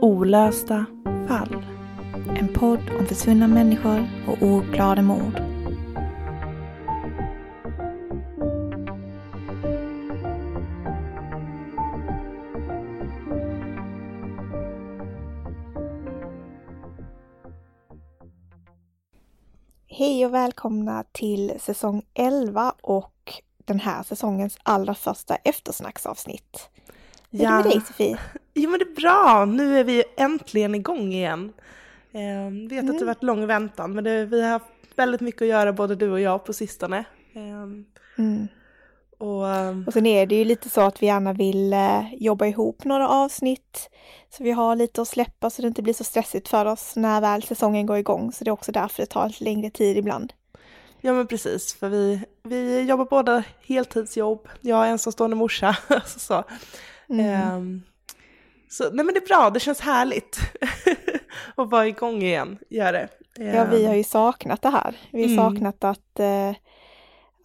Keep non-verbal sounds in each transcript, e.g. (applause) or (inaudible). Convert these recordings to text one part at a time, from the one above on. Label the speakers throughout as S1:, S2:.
S1: Olösta fall. En podd om försvunna människor och ouppklarade mord. Hej och välkomna till säsong 11 och den här säsongens allra första eftersnacksavsnitt. Hur är det med dig Sofie? (laughs)
S2: Jo men det är bra, nu är vi äntligen igång igen. Eh, vet att det har varit lång väntan men det, vi har haft väldigt mycket att göra både du och jag på sistone. Eh,
S1: Mm.
S2: och eh,
S1: Och sen är det ju lite så att vi gärna vill eh, jobba ihop några avsnitt. Så vi har lite att släppa så det inte blir så stressigt för oss när väl säsongen går igång. Så det är också därför det tar lite längre tid ibland.
S2: ja men precis för vi, vi jobbar båda heltidsjobb, jag är ensamstående morsa. (laughs) så, så.
S1: Mm.
S2: Ehm, så nej men det är bra, det känns härligt (laughs) att vara igång igen, gör det.
S1: Ja, vi har ju saknat det här. Vi har
S2: Mm.
S1: saknat att, eh,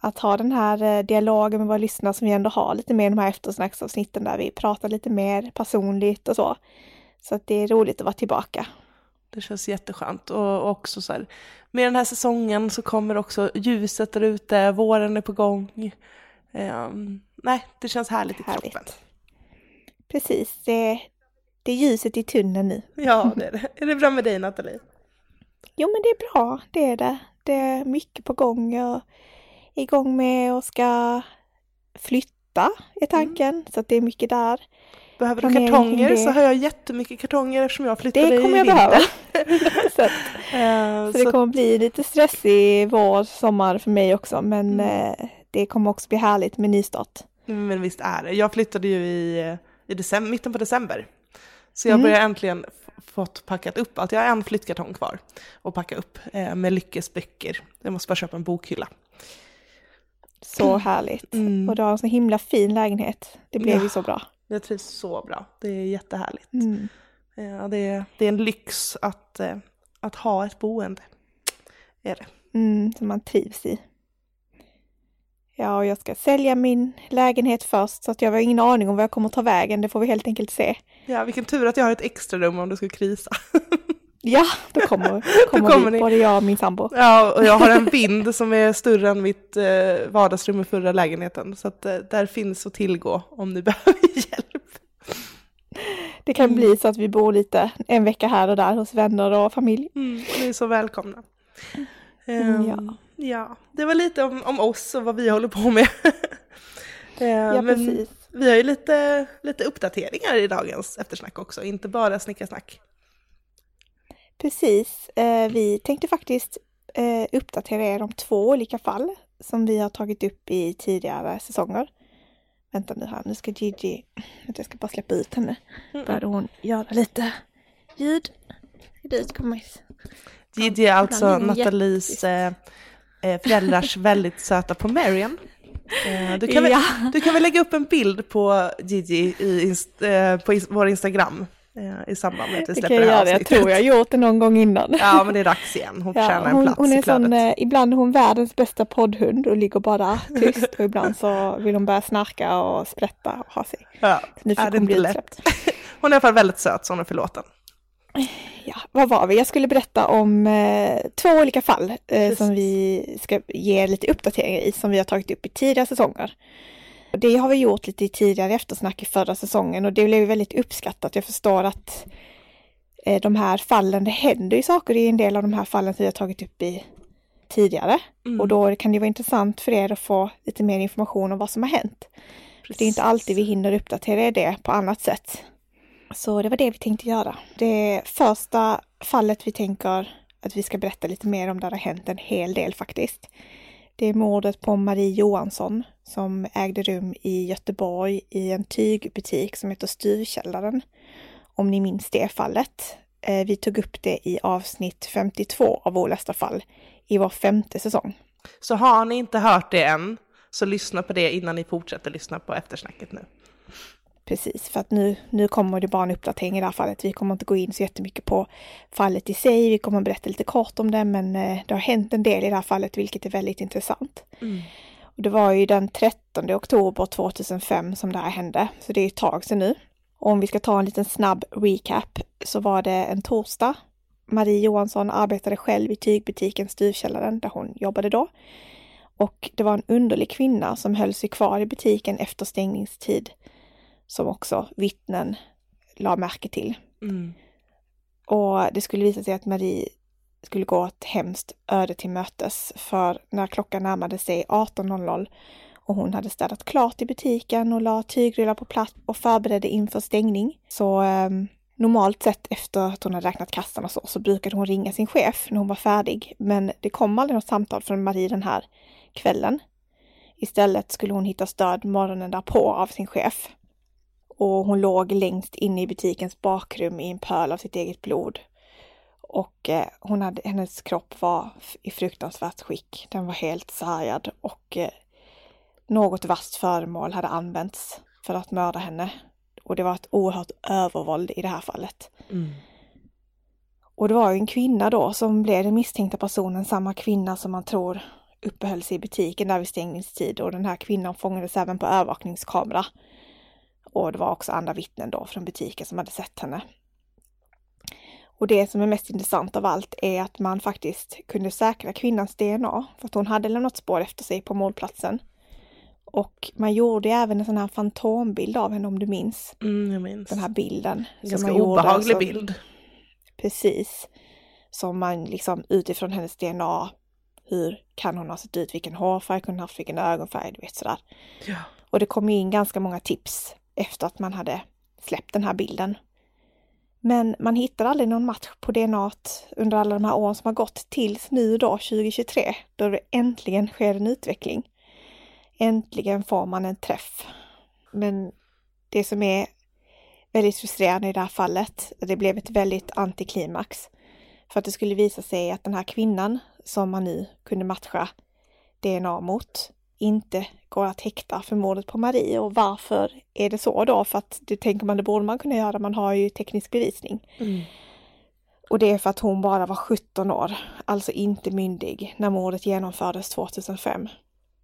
S1: att ha den här eh, dialogen med våra lyssnare som vi ändå har lite mer i de här eftersnacksavsnitten där vi pratar lite mer personligt och så. Så att det är roligt att vara tillbaka.
S2: Det känns jätteskönt och också så här, med den här säsongen så kommer också ljuset där ute, våren är på gång. Ehm, nej, det känns härligt i
S1: Härligt.
S2: kroppen.
S1: Precis, det, det är ljuset i tunneln nu.
S2: Ja, det är det. Är det bra med dig Nathalie?
S1: Jo men det är bra, det är det. Det är mycket på gång. Jag är igång med och ska flytta i tanken. Så att det är mycket där.
S2: Behöver du kartonger
S1: det.
S2: så har jag jättemycket kartonger eftersom jag flyttade
S1: Det kommer jag behöva. (laughs) så, att,
S2: Ehm,
S1: så det
S2: så-
S1: kommer bli lite stressig vår, sommar för mig också. Men
S2: Mm.
S1: eh, det kommer också bli härligt med nystart.
S2: Men visst är det. Jag flyttade ju i, i december, mitten på december. Så jag
S1: Mm.
S2: börjar äntligen f- fått packat upp allt. Jag har en flyttkartong kvar att packa upp eh, med Lyckes böcker. Jag måste bara köpa en bokhylla.
S1: Så härligt.
S2: Mm.
S1: Och du har en så himla fin lägenhet. Det blev
S2: Ja.
S1: ju så bra.
S2: Jag trivs så bra. Det är jättehärligt.
S1: Mm.
S2: Ja, det, är, det är en lyx att, eh, att ha ett boende. Är det.
S1: Mm, som man trivs i. Ja, jag ska sälja min lägenhet först så att jag har ingen aning om var jag kommer ta vägen. Det får vi helt enkelt se.
S2: Ja, vilken tur att jag har ett extra rum om du skulle krisa. (laughs)
S1: Ja, då kommer, kommer,
S2: kommer
S1: vi,
S2: ni.
S1: både jag och min sambo.
S2: Ja, och jag har en vind som är större än mitt eh, vardagsrum i förra lägenheten. Så att eh, där finns att tillgå om ni (laughs) behöver hjälp.
S1: Det kan bli så att vi bor lite en vecka här och där hos vänner och familj.
S2: Mm, ni är så välkomna.
S1: Mm,
S2: Ehm,
S1: ja.
S2: Ja, det var lite om, om oss och vad vi håller på med. (laughs) Ehm,
S1: Ja, precis.
S2: vi har ju lite, lite uppdateringar i dagens eftersnack också, inte bara snickarsnack.
S1: Precis. Eh, vi tänkte faktiskt eh, uppdatera er om två olika fall som vi har tagit upp i tidigare säsonger. Vänta nu här, nu ska Gigi, jag ska bara släppa ut henne. Började hon göra lite ljud. Dit kommer
S2: Gigi är alltså Nathalies eh, eh, föräldrars (laughs) väldigt söta Pomerian. Eh, du, kan väl,
S1: Ja.
S2: du kan väl lägga upp en bild på Gigi i eh, på vår Instagram eh, i samband med att vi släpper det
S1: jag
S2: här
S1: göra, jag
S2: avsnittet.
S1: tror jag har gjort det någon gång innan.
S2: Ja men det är dags igen, hon (laughs) förtjänar en
S1: hon,
S2: plats
S1: hon är
S2: i flödet.
S1: sån, eh, ibland är hon världens bästa poddhund och ligger bara (laughs) tyst och ibland så vill hon börja snarka och sprätta och ha sig.
S2: ja,
S1: Så nu fick
S2: är
S1: hon bli utsläppt.
S2: Hon är i alla fall väldigt söt så hon är förlåten.
S1: Ja, vad var vi? Jag skulle berätta om eh, två olika fall eh,
S2: Precis.
S1: som vi ska ge lite uppdateringar i som vi har tagit upp i tidigare säsonger. Det har vi gjort lite i tidigare eftersnack i förra säsongen och det blev väldigt uppskattat. Jag förstår att eh, de här fallen, det händer ju saker i en del av de här fallen som vi har tagit upp i tidigare.
S2: Mm.
S1: Och då kan det vara intressant för er att få lite mer information om vad som har hänt. För det är inte alltid vi hinner uppdatera er det på annat sätt. Så det var det vi tänkte göra. Det första fallet vi tänker att vi ska berätta lite mer om där det har hänt en hel del faktiskt. Det är mordet på Marie Johansson som ägde rum i Göteborg i en tygbutik som heter Styrkällaren. Om ni minns det fallet. Eh, vi tog upp det i avsnitt 52 av Olästa fall i vår femte säsong.
S2: Så har ni inte hört det än, så lyssna på det innan ni fortsätter lyssna på eftersnacket nu.
S1: Precis, för att nu, nu kommer det bara en uppdatering i det här fallet. Vi kommer inte gå in så jättemycket på fallet i sig. Vi kommer berätta lite kort om det, men eh, det har hänt en del i det här fallet, vilket är väldigt intressant. Och det var ju den 13 oktober 2005 som det här hände, så det är ett tag sedan nu. Och om vi ska ta en liten snabb recap så var det en torsdag. Marie Johansson arbetade själv i tygbutiken Stuvkällaren där hon jobbade då. Och det var en underlig kvinna som höll sig kvar i butiken efter stängningstid som också vittnen la märke till.
S2: Mm.
S1: Och det skulle visa sig att Marie skulle gå ett hemskt öde till mötes för när klockan närmade sig 18.00 och hon hade städat klart i butiken och la tygrullar på plats och förberedde inför stängning. Så eh, normalt sett efter att hon hade räknat kassan och så, så brukade hon ringa sin chef när hon var färdig. Men det kom aldrig något samtal från Marie den här kvällen. Istället skulle hon hitta stöd morgonen därpå av sin chef. Och hon låg längst inne i butikens bakrum i en pöl av sitt eget blod. Och eh, hon hade, hennes kropp var i fruktansvärt skick. Den var helt sargad och eh, något vasst föremål hade använts för att mörda henne. Och det var ett oerhört övervåld i det här fallet.
S2: Mm.
S1: Och det var ju en kvinna då som blev den misstänkta personen, samma kvinna som man tror uppehöll sig i butiken där vid stängningstid och den här kvinnan fångades även på övervakningskamera. Och det var också andra vittnen då från butiken som hade sett henne. Och det som är mest intressant av allt är att man faktiskt kunde säkra kvinnans DNA för att hon hade lämnat spår efter sig på mordplatsen. Och man gjorde även en sån här fantombild av henne om du minns.
S2: Mm, jag minns.
S1: Den här bilden.
S2: En
S1: som
S2: ganska
S1: man gjorde
S2: obehaglig
S1: som-
S2: bild.
S1: Precis. Som man liksom utifrån hennes DNA, hur kan hon ha sett ut, vilken hårfärg kunde hon haft, vilken ögonfärg, du vet sådär.
S2: Ja.
S1: Och det kom in ganska många tips efter att man hade släppt den här bilden. Men man hittar aldrig någon match på DNA under alla de här åren som har gått tills nu då 2023 då det äntligen sker en utveckling. Äntligen får man en träff. Men det som är väldigt frustrerande i det här fallet, det blev ett väldigt antiklimax. För att det skulle visa sig att den här kvinnan som man nu kunde matcha DNA mot inte går att häkta för mordet på Marie. Och varför är det så då? För att det tänker man, det borde man kunna göra, man har ju teknisk bevisning.
S2: Mm.
S1: Och det är för att hon bara var 17 år, alltså inte myndig, när mordet genomfördes 2005.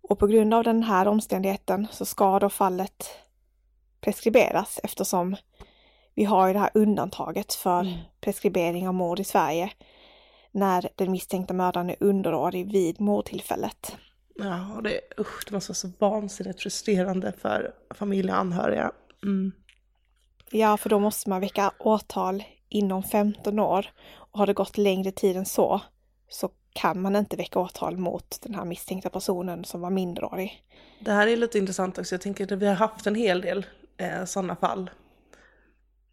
S1: Och på grund av den här omständigheten så ska då fallet preskriberas eftersom vi har ju det här undantaget för
S2: Mm.
S1: preskribering av mord i Sverige när den misstänkta mördaren är underårig vid mordtillfället.
S2: Ja, det, usch, det måste vara så vansinnigt frustrerande för familj och anhöriga. Mm.
S1: Ja, för då måste man väcka åtal inom 15 år. Och har det gått längre tid än så, så kan man inte väcka åtal mot den här misstänkta personen som var minderårig.
S2: Det här är lite intressant också. Jag tänker att vi har haft en hel del eh, sådana fall.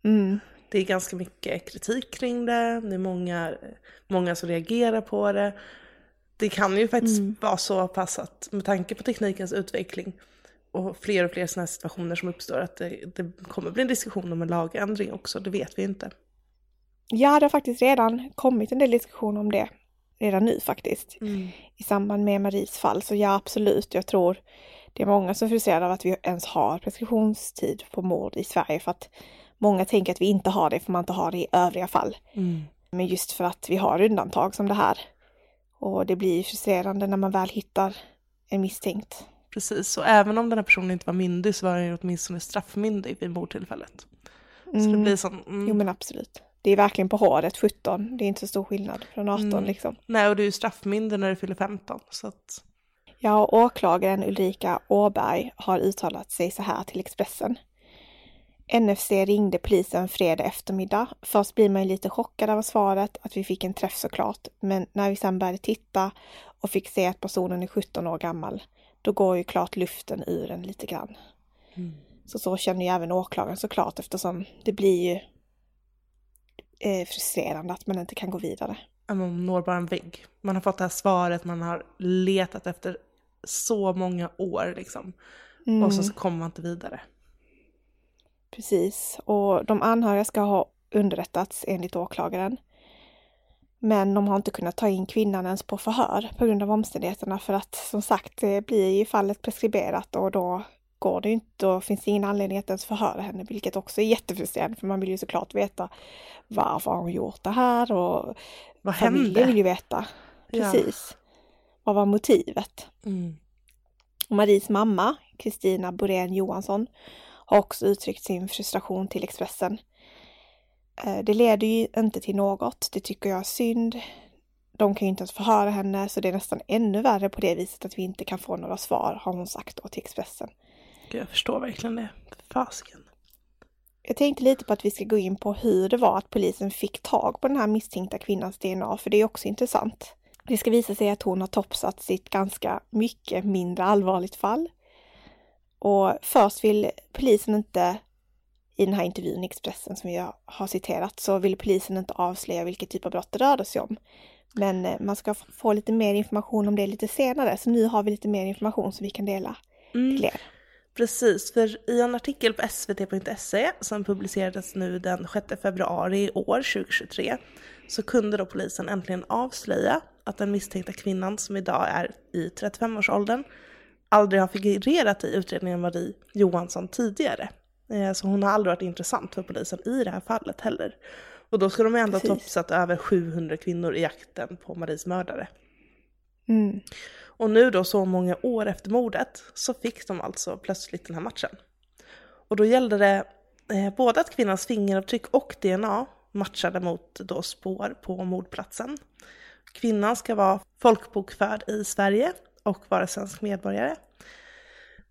S1: Mm.
S2: Det är ganska mycket kritik kring det. Det är många, många som reagerar på det. Det kan ju faktiskt
S1: Mm.
S2: vara så pass att med tanke på teknikens utveckling och fler och fler sådana här situationer som uppstår att det, det kommer bli en diskussion om en lagändring också. Det vet vi inte.
S1: Ja, det har faktiskt redan kommit en del diskussion om det. Redan nu faktiskt. I samband med Maries fall. Så ja, absolut. Jag tror det är många som är frustrerade av att vi ens har preskriptionstid på mord i Sverige för att många tänker att vi inte har det för man inte har det i övriga fall.
S2: Mm.
S1: Men just för att vi har undantag som det här. Och det blir frustrerande när man väl hittar en misstänkt.
S2: Precis, och även om den här personen inte var myndig så var den ju åtminstone straffmyndig vid mordtillfället. Så det
S1: Mm.
S2: blir sån... Mm.
S1: Jo men absolut. Det är verkligen på håret 17. Det är inte så stor skillnad från 18
S2: Mm.
S1: liksom.
S2: Nej, och du är ju straffmyndig när du fyller 15. Så att...
S1: Ja, och åklagaren Ulrika Åberg har uttalat sig så här till Expressen. NFC ringde polisen fredag eftermiddag. Först blir man ju lite chockad av svaret att vi fick en träff såklart. Men när vi sedan började titta och fick se att personen är 17 år gammal, då går ju klart luften ur en lite grann. Så så känner ju även åklagaren såklart eftersom det blir ju eh, frustrerande att man inte kan gå vidare.
S2: Man når bara en vägg. Man har fått det här svaret, man har letat efter så många år liksom.
S1: Mm.
S2: Och så, så kommer man inte vidare.
S1: Precis, och de anhöriga ska ha underrättats enligt åklagaren. Men de har inte kunnat ta in kvinnan ens på förhör på grund av omständigheterna för att som sagt det blir ju fallet preskriberat och då går det ju inte, då finns det ingen anledning att ens förhöra henne vilket också är jättefrustrerande för man vill ju såklart veta varför har hon gjort det här och
S2: Vad
S1: familjen
S2: hände?
S1: vill ju veta.
S2: Ja.
S1: Precis. Vad var motivet?
S2: Mm.
S1: Och Maries mamma, Kristina Borén Johansson, har också uttryckt sin frustration till Expressen. Eh, Det leder ju inte till något, det tycker jag är synd. De kan ju inte ens förhöra henne så det är nästan ännu värre på det viset att vi inte kan få några svar, har hon sagt då till Expressen.
S2: Jag förstår verkligen det. Fasiken.
S1: Jag tänkte lite på att vi ska gå in på hur det var att polisen fick tag på den här misstänkta kvinnans DNA, för det är också intressant. Det ska visa sig att hon har topsat sitt ganska mycket mindre allvarligt fall. Och först vill polisen inte, i den här intervjun i Expressen som jag har citerat, så vill polisen inte avslöja vilket typ av brott det rörde sig om. Men eh, man ska få lite mer information om det lite senare, så nu har vi lite mer information som vi kan dela
S2: Mm.
S1: till er.
S2: Precis, för i en artikel på svt.se som publicerades nu den 6 februari i år, 2023, så kunde då polisen äntligen avslöja att den misstänkta kvinnan som idag är i 35-årsåldern aldrig har figurerat i utredningen Marie Johansson tidigare. Eh, Så hon har aldrig varit intressant för polisen i det här fallet heller. Och då ska de ändå ha topsat över 700 kvinnor i jakten på Maries mördare.
S1: Mm.
S2: Och nu då så många år efter mordet så fick de alltså plötsligt den här matchen. Och då gällde det eh, både att kvinnans fingeravtryck och DNA matchade mot då spår på mordplatsen. Kvinnan ska vara folkbokförd i Sverige och vara svensk medborgare.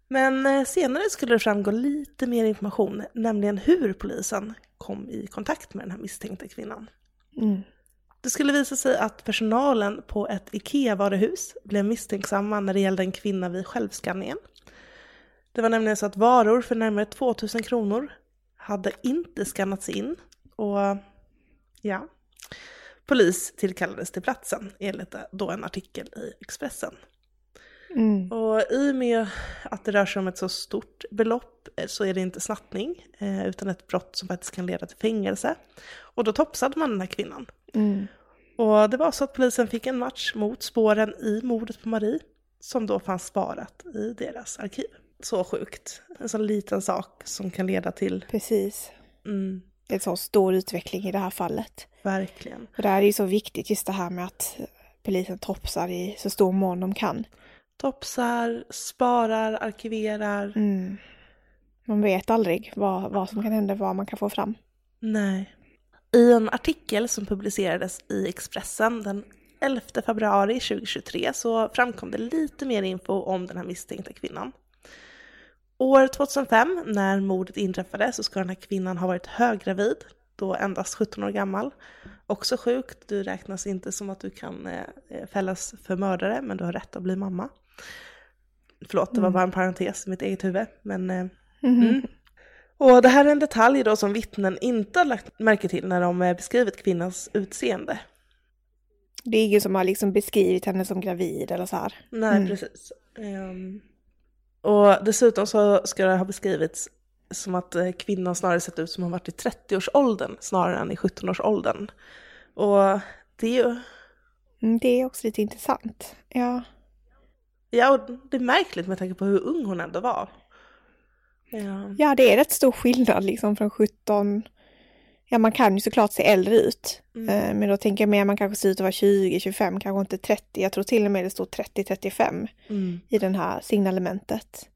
S2: Men eh, senare skulle det framgå lite mer information, nämligen hur polisen kom i kontakt med den här misstänkta kvinnan.
S1: Mm.
S2: Det skulle visa sig att personalen på ett IKEA-varuhus blev misstänksamma när det gällde en kvinna vid självskanningen. Det var nämligen så att varor för närmare 2000 kronor hade inte skannats in och ja, polis tillkallades till platsen enligt då en artikel i Expressen.
S1: Mm.
S2: Och i och med att det rör sig om ett så stort belopp eh, så är det inte snattning eh, utan ett brott som faktiskt kan leda till fängelse. Och då topsade man den här kvinnan.
S1: Mm.
S2: Och det var så att polisen fick en match mot spåren i mordet på Marie som då fanns sparat i deras arkiv. Så sjukt. En sån liten sak som kan leda till,
S1: Precis.
S2: mm,
S1: en så stor utveckling i det här fallet.
S2: verkligen.
S1: Och det här är ju så viktigt just det här med att polisen topsar i så stor mån de kan.
S2: Topsar, sparar, arkiverar.
S1: Mm. Man vet aldrig vad, vad som kan hända, vad man kan få fram.
S2: Nej. I en artikel som publicerades i Expressen den 11 februari 2023 så framkom det lite mer info om den här misstänkta kvinnan. År 2005, när mordet inträffade, så ska den här kvinnan ha varit höggravid, då endast 17 år gammal. Också sjukt, du räknas inte som att du kan eh, fällas för mördare, men du har rätt att bli mamma. Förlåt, det var bara en parentes i mitt eget huvud, men eh, Mm. Och det här är en detalj då som vittnen inte har lagt märke till när de eh, beskrivit kvinnans utseende.
S1: Det är ingen som har liksom beskrivit henne som gravid eller så här.
S2: Nej,
S1: Mm.
S2: precis. Ehm, och dessutom så ska det ha beskrivits som att eh, kvinnan snarare sett ut som hon varit i 30-årsåldern snarare än i 17-årsåldern. Och det är ju,
S1: Mm, det är också lite intressant. Ja.
S2: Ja, och det är märkligt med tanke på hur ung hon ändå var. Ja.
S1: Ja, det är rätt stor skillnad liksom från 17. Ja, man kan ju såklart se äldre ut.
S2: Mm.
S1: Eh, Men då tänker jag mer man kanske ser ut att vara 20, 25, kanske inte 30. Jag tror till och med det står 30, 35
S2: Mm.
S1: i den här signalementet.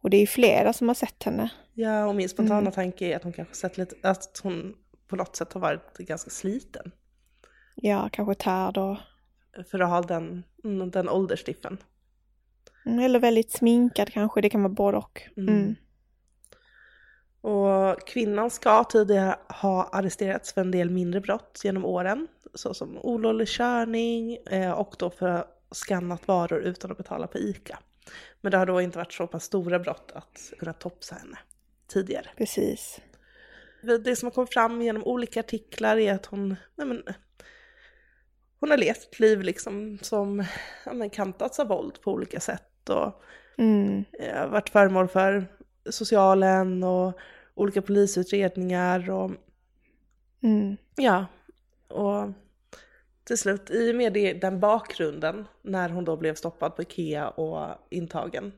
S1: Och det är ju flera som har sett henne.
S2: Ja, och min spontana
S1: Mm.
S2: tanke är att hon kanske sett lite, att hon på något sätt har varit ganska sliten.
S1: Ja, kanske tärd och...
S2: För att ha den, den åldersdiffen.
S1: Mm, Eller väldigt sminkad kanske, det kan vara både och.
S2: Mm.
S1: Mm.
S2: Och kvinnan ska tidigare ha arresterats för en del mindre brott genom åren, såsom olovlig körning eh, och då för att ha skannat varor utan att betala på ICA. Men det har då inte varit så pass stora brott att kunna topsa henne tidigare.
S1: Precis.
S2: Det som har kommit fram genom olika artiklar är att hon, nej men, hon har levt ett liv liksom som ja men, kantats av våld på olika sätt och
S1: Mm.
S2: eh, varit föremål för socialen och olika polisutredningar och
S1: Mm.
S2: ja, och till slut i och med det, den bakgrunden när hon då blev stoppad på Ikea och intagen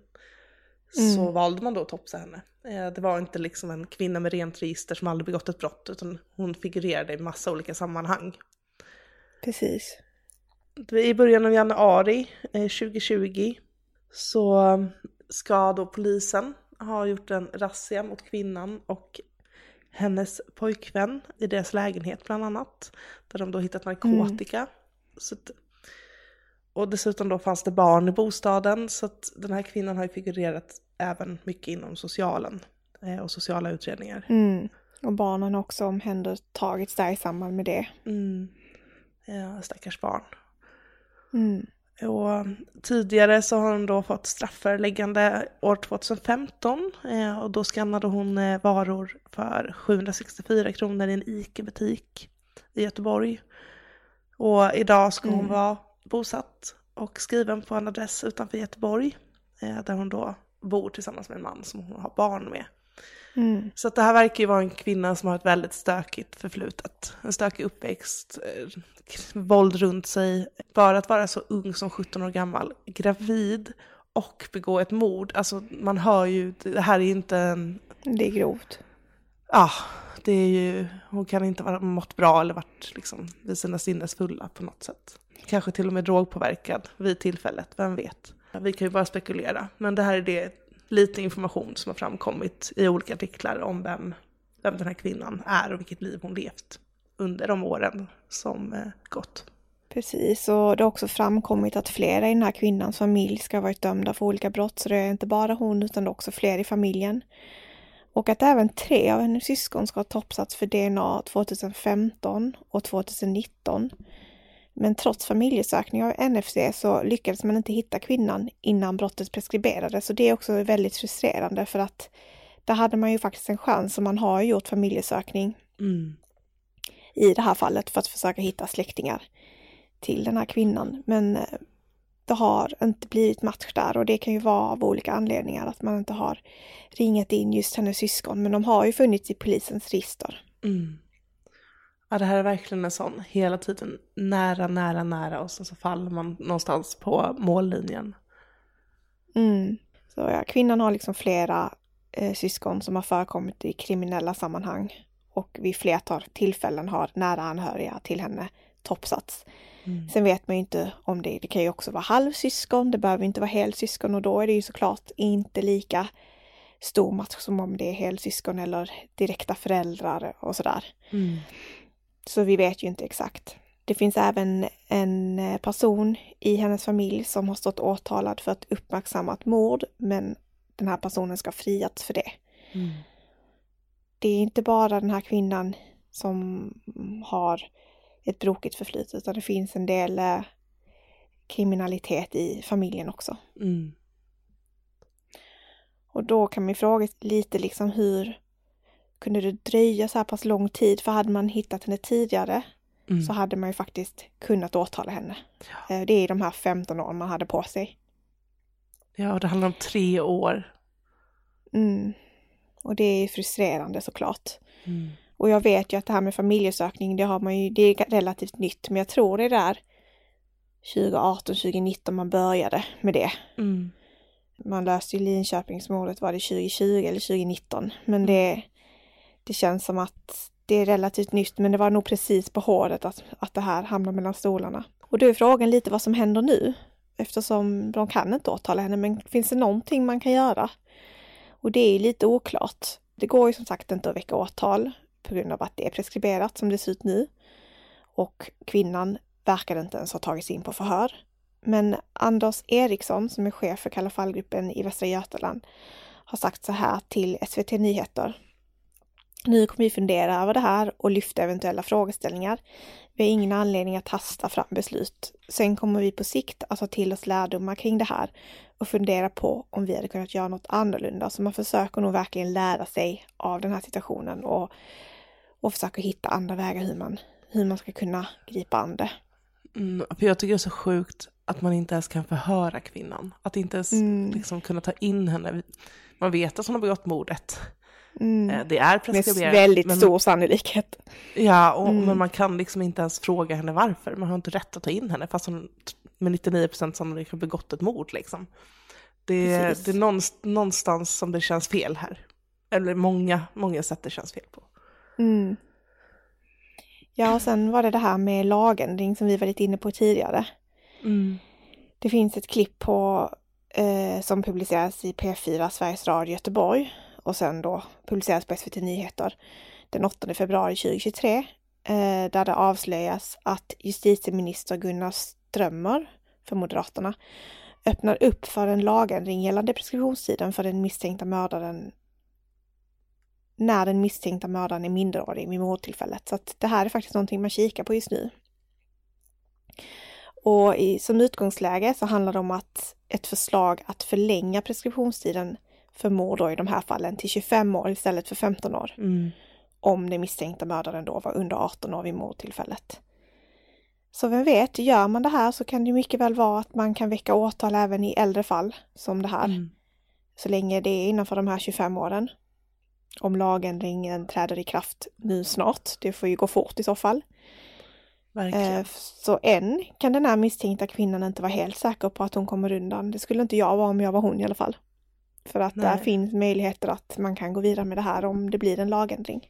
S2: så
S1: Mm.
S2: valde man då att topsa henne. Eh, Det var inte liksom en kvinna med rent register som aldrig begått ett brott utan hon figurerade i massa olika sammanhang.
S1: Precis.
S2: I början av januari eh, 2020 så ska då polisen ha gjort en razzia mot kvinnan och hennes pojkvän i deras lägenhet bland annat. Där de då hittat narkotika. Så att, och dessutom då fanns det barn i bostaden så att den här kvinnan har ju figurerat även mycket inom socialen eh, och sociala utredningar.
S1: Mm. Och barnen har också omhändertagits där i samband med det.
S2: Mm. Ja, stackars barn.
S1: Mm.
S2: Och tidigare så har hon då fått strafföreläggande år 2015 eh, och då skannade hon eh, varor för 764 kronor i en ICA-butik i Göteborg. Och idag ska hon
S1: Mm.
S2: vara bosatt och skriven på en adress utanför Göteborg eh, där hon då bor tillsammans med en man som hon har barn med.
S1: Mm.
S2: Så att det här verkar ju vara en kvinna som har ett väldigt stökigt förflutet. En stökig uppväxt, eh, våld runt sig. Bara att vara så ung som 17 år gammal, gravid och begå ett mord. Alltså man hör ju, det här är ju inte en...
S1: Det är grovt.
S2: Ah, det är ju, hon kan inte ha mått bra eller varit liksom vid sina sinnes fulla på något sätt. Kanske till och med drogpåverkad vid tillfället, vem vet. Vi kan ju bara spekulera. Men det här är det lite information som har framkommit i olika artiklar om vem, vem den här kvinnan är och vilket liv hon levt under de åren som eh, gått.
S1: Precis, och det har också framkommit att flera i den här kvinnans familj ska ha varit dömda för olika brott, så det är inte bara hon utan också fler i familjen. Och att även tre av hennes syskon ska ha topsats för DNA 2015 och 2019. Men trots familjesökning av NFC så lyckades man inte hitta kvinnan innan brottet preskriberades, så det är också väldigt frustrerande för att där hade man ju faktiskt en chans, och man har gjort familjesökning
S2: Mm.
S1: i det här fallet för att försöka hitta släktingar till den här kvinnan. Men eh, det har inte blivit match där och det kan ju vara av olika anledningar att man inte har ringat in just hennes syskon. Men de har ju funnits i polisens register.
S2: Mm. Ja, det här är verkligen en sån, hela tiden nära, nära, nära och sen så faller man någonstans på mållinjen.
S1: Mm. Så ja, kvinnan har liksom flera eh, syskon som har förekommit i kriminella sammanhang och vid flertal tillfällen har nära anhöriga till henne topsats.
S2: Mm.
S1: Sen vet man ju inte om det, det kan ju också vara halvsyskon, det behöver inte vara helsyskon och då är det ju såklart inte lika stor match som om det är helsyskon eller direkta föräldrar och sådär.
S2: Mm.
S1: Så vi vet ju inte exakt. Det finns även en eh, person i hennes familj som har stått åtalad för ett uppmärksammat mord, men den här personen ska friats för det.
S2: Mm.
S1: Det är inte bara den här kvinnan som har ett brokigt förflutet, utan det finns en del eh, kriminalitet i familjen också.
S2: Mm.
S1: Och då kan man fråga lite liksom hur kunde det dröja så här pass lång tid? För hade man hittat henne tidigare
S2: Mm.
S1: så hade man ju faktiskt kunnat åtala henne. Eh, Det är de här 15 åren man hade på sig.
S2: Ja, det handlar om tre år.
S1: Mm. Och det är frustrerande såklart.
S2: Mm.
S1: Och jag vet ju att det här med familjesökning, det har man ju, det är relativt nytt, men jag tror det är där 2018, 2019 man började med det.
S2: Mm.
S1: Man löste ju Linköpingsmordet, var det 2020 eller 2019? Men det, det känns som att det är relativt nytt, men det var nog precis på håret att, att det här hamnar mellan stolarna. Och då är frågan lite vad som händer nu, eftersom de kan inte åtala henne, men finns det någonting man kan göra? Och det är lite oklart. Det går ju som sagt inte att väcka åtal på grund av att det är preskriberat som det ser ut nu. Och kvinnan verkar inte ens ha tagits in på förhör. Men Anders Eriksson som är chef för Kalla fallgruppen i Västra Götaland har sagt så här till SVT Nyheter. Nu kommer vi fundera över det här och lyfta eventuella frågeställningar. Vi har ingen anledning att hasta fram beslut. Sen kommer vi på sikt att ta till oss lärdomar kring det här och fundera på om vi hade kunnat göra något annorlunda. Så man försöker nog verkligen lära sig av den här situationen och, och försöker hitta andra vägar hur man, hur man ska kunna gripa an det.
S2: Mm, för jag tycker det är så sjukt att man inte ens kan förhöra kvinnan. Att inte ens
S1: Mm.
S2: liksom kunna ta in henne. Man vet att hon har begått mordet.
S1: Mm.
S2: Eh, Det är
S1: Med
S2: preskriberat.
S1: väldigt
S2: men,
S1: stor sannolikhet.
S2: Ja, och,
S1: Mm.
S2: men man kan liksom inte ens fråga henne varför. Man har inte rätt att ta in henne fast hon med 99% sannolikhet har begått ett mord liksom. Det,
S1: Precis.
S2: det är någonstans, som det känns fel här. Eller många, många sätt det känns fel på.
S1: Mm. Ja, och sen var det det här med lagändring som vi var lite inne på tidigare. Det finns ett klipp på, eh, som publiceras i P4 Sveriges Radio Göteborg och sen då publiceras på SVT Nyheter den 8 februari 2023 eh, där det avslöjas att justitieminister Gunnar Strömmer för Moderaterna öppnar upp för en lagändring gällande preskriptionstiden för den misstänkta mördaren när den misstänkta mördaren är minderårig vid mordtillfället. Så att det här är faktiskt någonting man kikar på just nu. Och i, som utgångsläge så handlar det om att ett förslag att förlänga preskriptionstiden för mord då i de här fallen till 25 år istället för 15 år.
S2: Mm.
S1: Om den misstänkta mördaren då var under 18 år vid mordtillfället. Så vem vet, gör man det här så kan det mycket väl vara att man kan väcka åtal även i äldre fall som det här.
S2: Mm.
S1: Så länge det är innanför de här 25 åren. Om lagändringen träder i kraft nu snart. Det får ju gå fort i så fall.
S2: Verkligen.
S1: Eh, Så än kan den här misstänkta kvinnan inte vara helt säker på att hon kommer undan. Det skulle inte jag vara om jag var hon i alla fall. För att där
S2: Nej.
S1: finns möjligheter att man kan gå vidare med det här om det blir en lagändring.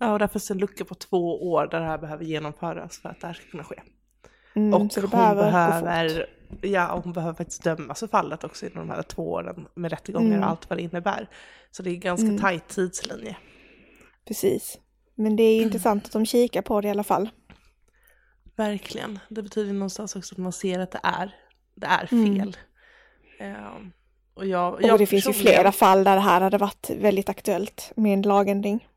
S2: Ja, och därför finns en lucka på två år där det här behöver genomföras för att det här ska kunna ske.
S1: Mm,
S2: och hon
S1: behöver
S2: behöver, ja, hon behöver faktiskt dömas för fallet också inom de här två åren med rättegångar
S1: Mm.
S2: och allt vad det innebär. Så det är ganska
S1: Mm.
S2: tajt tidslinje.
S1: Precis. Men det är (clears throat) intressant att de kikar på det i alla fall.
S2: Verkligen. Det betyder någonstans också att man ser att det är, det är
S1: Mm.
S2: fel. Och jag,
S1: Och
S2: jag
S1: det finns ju flera fall där det här hade varit väldigt aktuellt med en lagändring.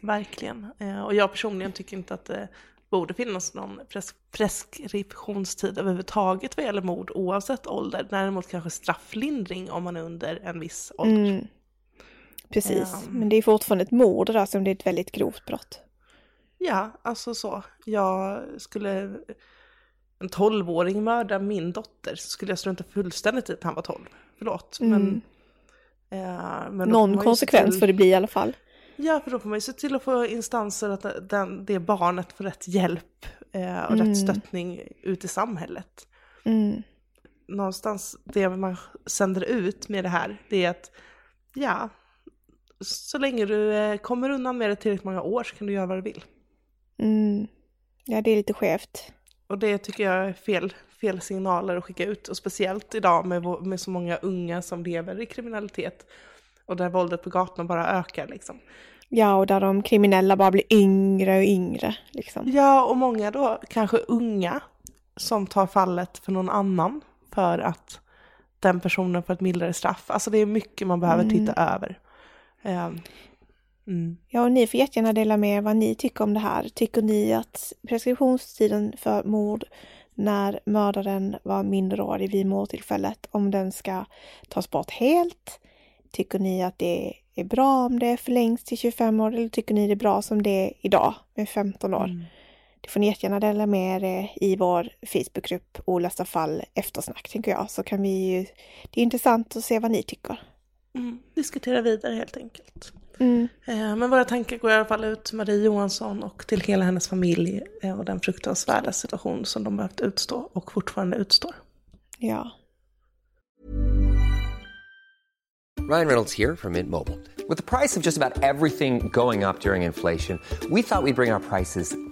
S2: Verkligen. Eh, Och jag personligen tycker inte att det borde finnas någon pres- preskriptionstid överhuvudtaget vad gäller mord oavsett ålder. Däremot kanske strafflindring om man är under en viss ålder.
S1: Mm. Precis,
S2: Ja.
S1: men det är fortfarande ett mord där som det är ett väldigt grovt brott.
S2: Ja, alltså så. Jag skulle... En tolvåring mörda min dotter så skulle jag strunta fullständigt i att han var tolv. Förlåt.
S1: Mm.
S2: Men, eh, men
S1: Någon konsekvens
S2: till-
S1: får det bli i alla fall.
S2: Ja, för då får man ju se till att få instanser att den, det barnet får rätt hjälp eh, och
S1: Mm.
S2: rätt stöttning ut i samhället.
S1: Mm.
S2: Någonstans det man sänder ut med det här, det är att ja, så länge du eh, kommer undan med det tillräckligt många år så kan du göra vad du vill.
S1: Mm. Ja, det är lite skevt.
S2: Och det tycker jag är fel, fel signaler att skicka ut. Och speciellt idag med, med så många unga som lever i kriminalitet. Och där våldet på gatorna bara ökar liksom.
S1: Ja, och där de kriminella bara blir yngre och yngre. Liksom.
S2: Ja, och många då kanske unga som tar fallet för någon annan för att den personen får ett mildare straff. Alltså det är mycket man behöver
S1: Mm.
S2: titta över. Ehm, mm.
S1: Ja, och ni får jättegärna dela med er vad ni tycker om det här. Tycker ni att preskriptionstiden för mord när mördaren var minderårig vid mordtillfället, om den ska tas bort helt? Tycker ni att det är bra om det förlängs till 25 år eller tycker ni det är bra som det är idag med 15 år?
S2: Mm.
S1: Det får ni jättegärna dela med er i vår Facebookgrupp Olösta fall eftersnack, tänker jag. Så kan vi ju... Det är intressant att se vad ni tycker.
S2: Mm. Diskutera vidare helt enkelt.
S1: Mm.
S2: Eh, Men våra tankar går i alla fall ut till Marie Johansson och till hela hennes familj eh, och den fruktansvärda situation som de behövt utstå och fortfarande utstår.
S1: Ja.
S3: Ryan Reynolds here from Mint Mobile. With the price of just about everything going up during inflation, we thought we'd bring our prices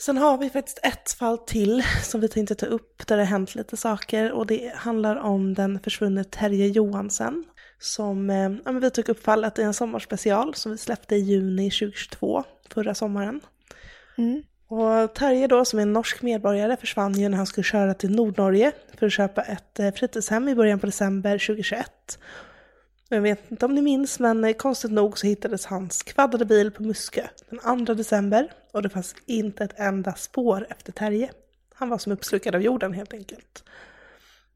S2: Sen har vi faktiskt ett fall till som vi tänkte ta upp där det har hänt lite saker och det handlar om den försvunne Terje Johansen. Som, eh, ja, men vi tog upp fallet i en sommarspecial som vi släppte i juni 2022, förra sommaren.
S1: Mm.
S2: Och Terje då, som är en norsk medborgare, försvann ju när han skulle köra till Nordnorge för att köpa ett eh, fritidshem i början på december 2021. Jag vet inte om ni minns, men eh, konstigt nog så hittades hans kvaddade bil på Muskö den 2 december och det fanns inte ett enda spår efter Terje. Han var som uppslukad av jorden helt enkelt.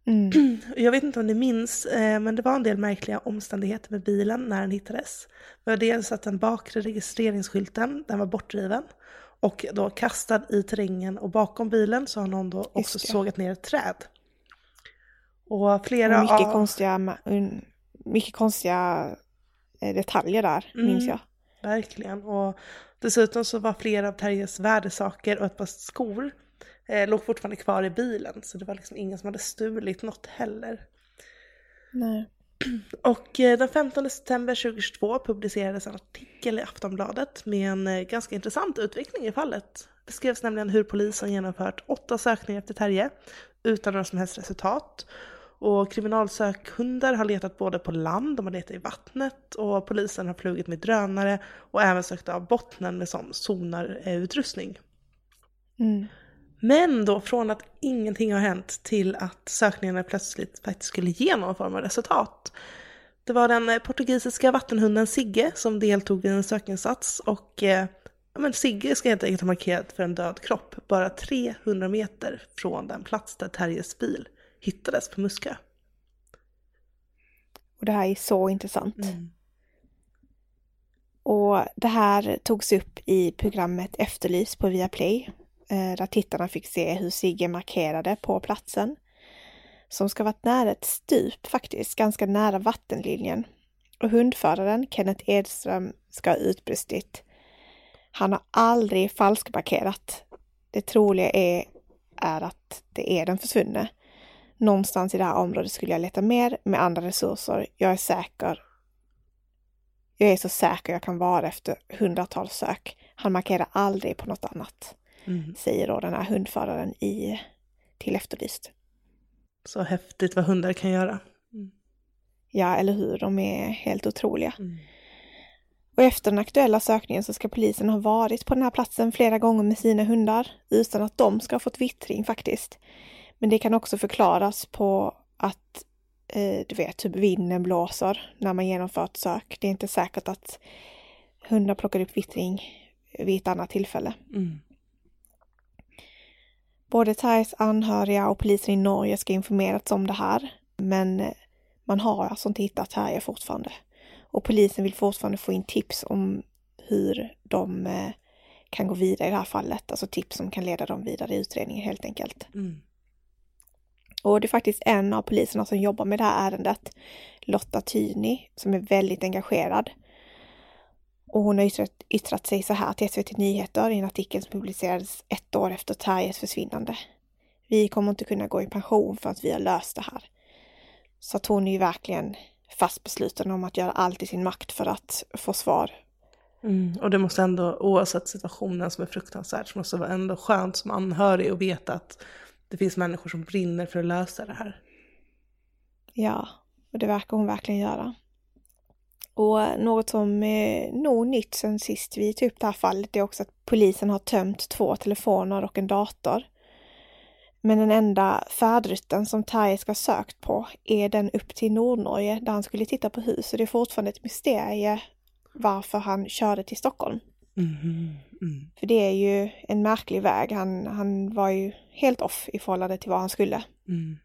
S1: Mm. (clears throat)
S2: Jag vet inte om ni minns, eh, men det var en del märkliga omständigheter med bilen när den hittades. Det var dels att den bakre registreringsskylten, den var bortdriven och då kastad i terrängen och bakom bilen så har någon då också sågat ner ett träd. Och flera
S1: Och mycket
S2: av...
S1: konstiga, mycket konstiga eh, detaljer där, minns
S2: Mm.
S1: jag.
S2: Verkligen. Och dessutom så var flera av Terjes värdesaker och ett par skor eh, låg fortfarande kvar i bilen. Så det var liksom ingen som hade stulit något heller.
S1: Nej. (clears throat)
S2: Och eh, den 15 september 2022 publicerades en artikel i Aftonbladet med en eh, ganska intressant utveckling i fallet. Det skrevs nämligen hur polisen genomfört åtta sökningar efter Terje utan några som helst resultat. Och kriminalsökhundar har letat både på land, de har letat i vattnet och polisen har flugit med drönare och även sökt av bottnen med sån sonarutrustning.
S1: Mm.
S2: Men då från att ingenting har hänt till att sökningarna plötsligt faktiskt skulle ge någon form av resultat. Det var den eh, portugisiska vattenhunden Sigge som deltog i en sökinsats och eh, men Sigge ska helt enkelt ha markerat för en död kropp bara 300 meter från den plats där Terjes bil hittades på Muskö.
S1: Och det här är så intressant. Och det här togs upp i programmet Efterlys på Viaplay. eh, Där tittarna fick se hur Sigge markerade på platsen. Som ska varit nära ett stup faktiskt, ganska nära vattenlinjen. Och hundföraren Kenneth Edström ska ha utbrustit. Han har aldrig falskparkerat. Det troliga är, är att det är den försvunne. Någonstans i det här området skulle jag leta mer med andra resurser. Jag är säker. Jag är så säker jag kan vara efter hundratals sök. Han markerar aldrig på något annat,
S2: Mm.
S1: säger då den här hundföraren i, till Efterlyst.
S2: Så häftigt vad hundar kan göra.
S1: Ja, eller hur? De är helt otroliga. Och efter den aktuella sökningen så ska polisen ha varit på den här platsen flera gånger med sina hundar utan att de ska ha fått vittring faktiskt. Men det kan också förklaras på att eh, du vet, typ vinden blåser när man genomför ett sök. Det är inte säkert att hundar plockar upp vittring vid ett annat tillfälle.
S2: Mm.
S1: Både Thais anhöriga och polisen i Norge ska informerats om det här. Men man har alltså inte hittat Terje fortfarande. Och polisen vill fortfarande få in tips om hur de eh, kan gå vidare i det här fallet. Alltså tips som kan leda dem vidare i utredningen helt enkelt.
S2: Mm.
S1: Och det är faktiskt en av poliserna som jobbar med det här ärendet, Lotta Tyni, som är väldigt engagerad. Och hon har yttrat, yttrat sig så här till SVT Nyheter i en artikel som publicerades ett år efter Terjes försvinnande. Vi kommer inte kunna gå i pension för att vi har löst det här. Så att hon är ju verkligen fast besluten om att göra allt i sin makt för att få svar.
S2: Mm. Och det måste ändå, oavsett situationen som är fruktansvärd, så måste det vara ändå skönt som anhörig att veta att det finns människor som brinner för att lösa det här.
S1: Ja, och det verkar hon verkligen göra. Och något som är nog nytt sen sist vi tog upp det här fallet är också att polisen har tömt två telefoner och en dator. Men den enda färdrutten som Terje ska ha sökt på är den upp till Nordnorge där han skulle titta på hus. Och det är fortfarande ett mysterie varför han körde till Stockholm.
S2: Mm. Mm.
S1: För det är ju en märklig väg. Han, han var ju helt off i förhållande till vad han skulle.
S2: Mm.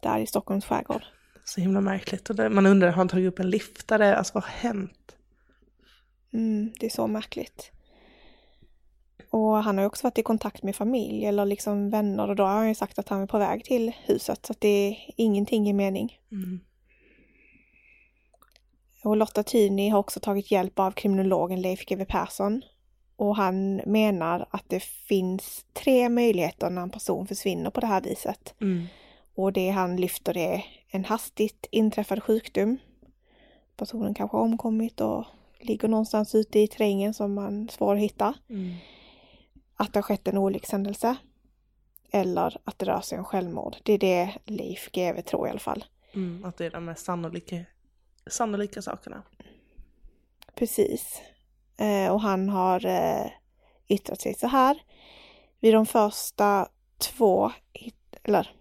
S1: Där i Stockholms skärgård.
S2: Så himla märkligt. Och det, man undrar, har han tagit upp en liftare? Alltså vad har hänt?
S1: Mm, det är så märkligt. Och han har ju också varit i kontakt med familj eller liksom vänner och då har han ju sagt att han är på väg till huset. Så att det är ingenting i mening.
S2: Mm.
S1: Och Lotta Tyni har också tagit hjälp av kriminologen Leif GW Persson. Och han menar att det finns tre möjligheter när en person försvinner på det här viset.
S2: Mm.
S1: Och det han lyfter är en hastigt inträffad sjukdom. Personen kanske har omkommit och ligger någonstans ute i terrängen som man svår att hitta.
S2: Mm.
S1: Att det har skett en olyckshändelse. Eller att det rör sig om självmord. Det är det Leif GW tror i alla fall.
S2: Mm, att det är de mest sannolika, sannolika sakerna.
S1: Precis. Eh, och han har eh, yttrat sig så här. Vid de första två, eller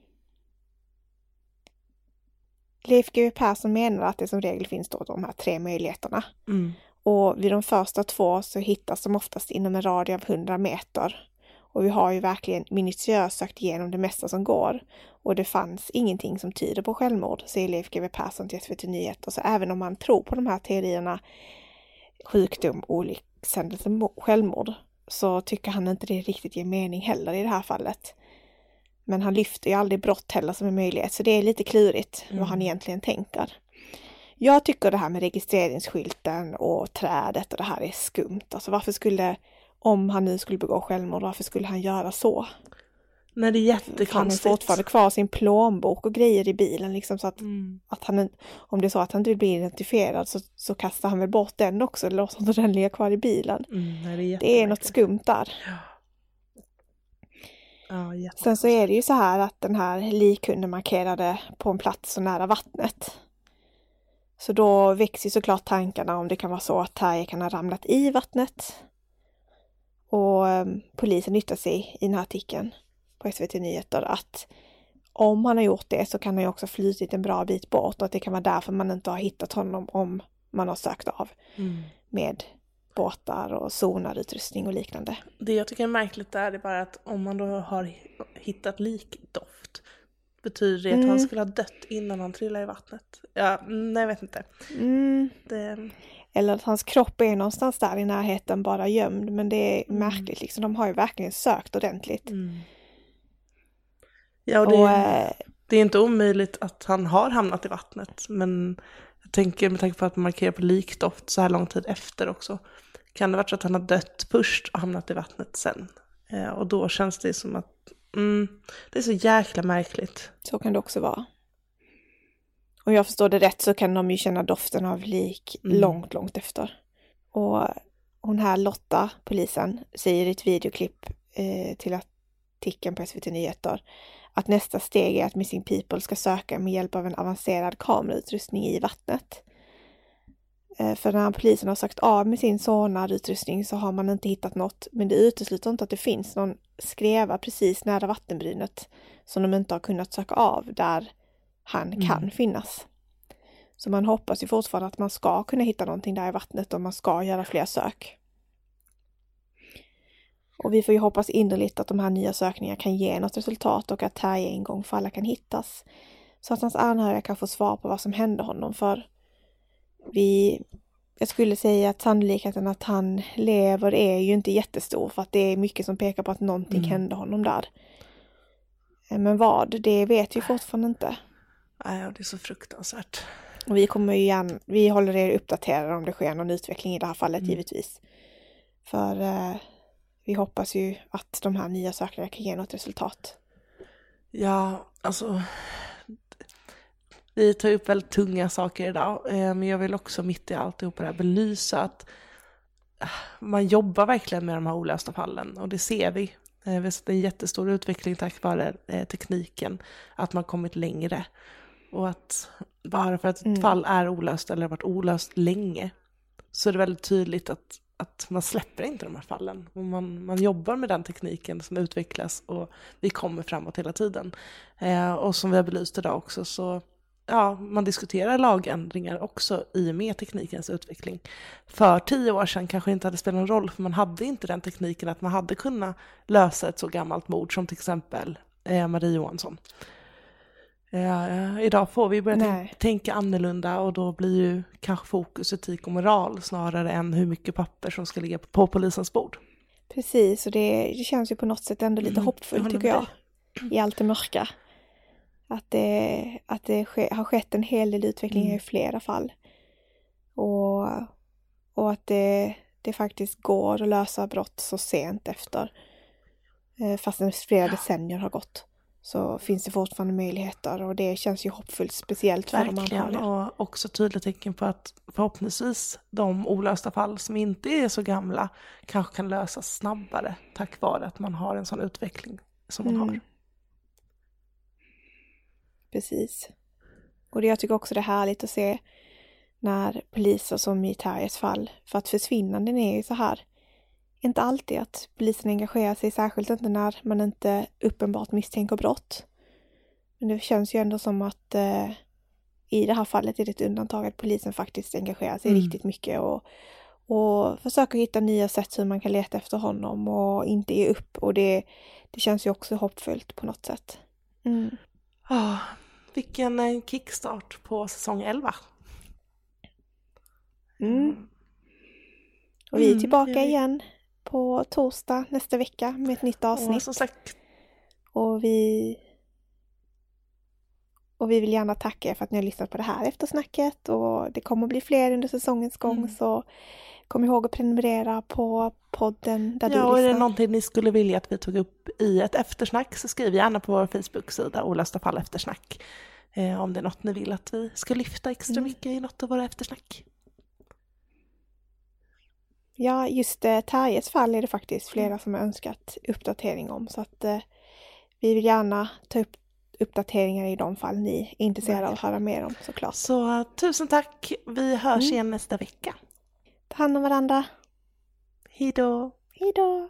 S1: Leif GW Persson menar att det som regel finns då de här tre möjligheterna.
S2: Mm.
S1: Och vid de första två så hittas de oftast inom en radie av 100 meter. Och vi har ju verkligen minutiöst sökt igenom det mesta som går. Och det fanns ingenting som tyder på självmord, säger Leif GW Persson till SVT Nyheter. Så även om man tror på de här teorierna, sjukdom, olyckshändelse, självmord, så tycker han inte det riktigt ger mening heller i det här fallet. Men han lyfter ju aldrig brott heller som en möjlighet, så det är lite klurigt
S2: Mm.
S1: vad han egentligen tänker. Jag tycker det här med registreringsskylten och trädet och det här är skumt. Alltså varför skulle, om han nu skulle begå självmord, varför skulle han göra så?
S2: Nej, det är
S1: Han har
S2: jättekonstigt.
S1: fortfarande kvar sin plånbok och grejer i bilen liksom så att,
S2: Mm.
S1: att han, om det är så att han inte vill bli identifierad så, så kastar han väl bort den också, eller låter inte den ligga kvar i bilen.
S2: Mm, nej, det är,
S1: Det är något skumt där.
S2: Ja, jätte...
S1: Sen så är det ju så här att den här likhunden markerade på en plats så nära vattnet. Så då växer såklart tankarna om det kan vara så att Terje kan ha ramlat i vattnet. Och eh, polisen yttrar sig i den här artikeln på SVT Nyheter att om han har gjort det så kan han ju också ha flutit en bra bit bort och att det kan vara därför man inte har hittat honom om man har sökt av
S2: Mm.
S1: med båtar och sonarutrustning och liknande.
S2: Det jag tycker är märkligt där är bara att om man då har hittat likdoft, betyder det att
S1: Mm.
S2: han skulle ha dött innan han trillade i vattnet? Ja, nej jag vet inte.
S1: Mm.
S2: Det...
S1: Eller att hans kropp är någonstans där i närheten bara gömd. Men det är
S2: Mm.
S1: märkligt liksom. De har ju verkligen sökt ordentligt.
S2: Mm. Ja, och det,
S1: Och, eh,
S2: det är inte omöjligt att han har hamnat i vattnet, men jag tänker med tanke på att man markerar på likdoft så här lång tid efter också, kan det vara så att han har dött först och hamnat i vattnet sen? Eh, och då känns det som att mm, det är så jäkla märkligt.
S1: Så kan det också vara. Om jag förstår det rätt så kan de ju känna doften av lik
S2: Mm.
S1: långt, långt efter. Och hon här Lotta, polisen, säger i ett videoklipp eh, till artikeln på SVT Nyheter att nästa steg är att Missing People ska söka med hjälp av en avancerad kamerautrustning i vattnet. Eh, För när polisen har sökt av med sin sonarutrustning så har man inte hittat något, men det utesluter inte att det finns någon skreva precis nära vattenbrynet som de inte har kunnat söka av där han
S2: Mm.
S1: kan finnas. Så man hoppas ju fortfarande att man ska kunna hitta någonting där i vattnet och man ska göra fler sök. Och vi får ju hoppas innerligt att de här nya sökningarna kan ge något resultat och att Terje en gång för alla kan hittas. Så att hans anhöriga kan få svar på vad som hände honom för vi jag skulle säga att sannolikheten att han lever är ju inte jättestor för att det är mycket som pekar på att någonting
S2: Mm.
S1: hände honom där. Eh, Men vad, det vet vi fortfarande inte.
S2: Nej, det är så fruktansvärt.
S1: Och vi kommer ju gärna, vi håller er uppdaterade om det sker någon utveckling i det här fallet
S2: Mm.
S1: givetvis. För eh, vi hoppas ju att de här nya sökarna kan ge något resultat.
S2: Ja, alltså. Vi tar upp väldigt tunga saker idag, eh, men jag vill också mitt i alltihop det här belysa att eh, man jobbar verkligen med de här olösta fallen och det ser vi. Eh, Vi har sett en jättestor utveckling tack vare tekniken, att man kommit längre. Och att bara för att ett
S1: Mm.
S2: fall är olöst eller har varit olöst länge så är det väldigt tydligt att, att man släpper inte de här fallen. Och man, man jobbar med den tekniken som utvecklas och vi kommer framåt hela tiden. Eh, och som vi har belyst idag också så ja, man diskuterar lagändringar också i och med teknikens utveckling. För tio år sedan kanske det inte hade spelat någon roll för man hade inte den tekniken att man hade kunnat lösa ett så gammalt mord som till exempel eh, Marie Johansson. Eh, idag får vi börja
S1: Nej.
S2: tänk- tänka annorlunda och då blir ju kanske fokus etik och moral snarare än hur mycket papper som ska ligga på, polisens bord.
S1: Precis, och det, det känns ju på något sätt ändå lite
S2: Mm,
S1: hoppfullt tycker jag. I allt det mörka. Att det, att det ske, har skett en hel del utveckling
S2: Mm.
S1: i flera fall. Och, och att det, det faktiskt går att lösa brott så sent efter. Eh, Fastän flera decennier har gått. Så finns det fortfarande möjligheter och det känns ju hoppfullt speciellt för de
S2: Verkligen,
S1: anhöriga.
S2: och också tydligt tecken på att förhoppningsvis de olösta fall som inte är så gamla kanske kan lösas snabbare tack vare att man har en sån utveckling som man
S1: Mm.
S2: har.
S1: Precis. Och det, jag tycker också det är härligt att se när poliser som i Terjes fall, för att försvinnanden är ju så här, inte alltid att polisen engagerar sig, särskilt inte när man inte uppenbart misstänker brott. Men det känns ju ändå som att eh, i det här fallet är det ett undantag att polisen faktiskt engagerar sig
S2: Mm.
S1: riktigt mycket och, och försöker hitta nya sätt hur man kan leta efter honom och inte ge upp. Och det, det känns ju också hoppfullt på något sätt. Mm.
S2: Ah, vilken eh, kickstart på säsong 11.
S1: Mm. Och vi är
S2: Mm,
S1: tillbaka
S2: vi.
S1: igen på torsdag nästa vecka med ett nytt avsnitt.
S2: Och som sagt,
S1: Och vi och vi vill gärna tacka er för att ni har lyssnat på det här eftersnacket och det kommer bli fler under säsongens gång
S2: Mm.
S1: så kom ihåg att prenumerera på podden där
S2: ja, och
S1: du
S2: är det
S1: lyssnar.
S2: någonting ni skulle vilja att vi tog upp i ett eftersnack så skriv gärna på vår Facebook-sida Olösta fall eftersnack. Eh, om det är något ni vill att vi ska lyfta extra
S1: Mm.
S2: mycket i något av våra eftersnack.
S1: Ja, just eh, Terjes fall är det faktiskt flera som har önskat uppdatering om så att eh, vi vill gärna ta upp uppdateringar i de fall ni är intresserade av att höra mer om såklart.
S2: Så eh, tusen tack, vi hörs
S1: Mm.
S2: igen nästa vecka.
S1: Ta hand om varandra. Hej då!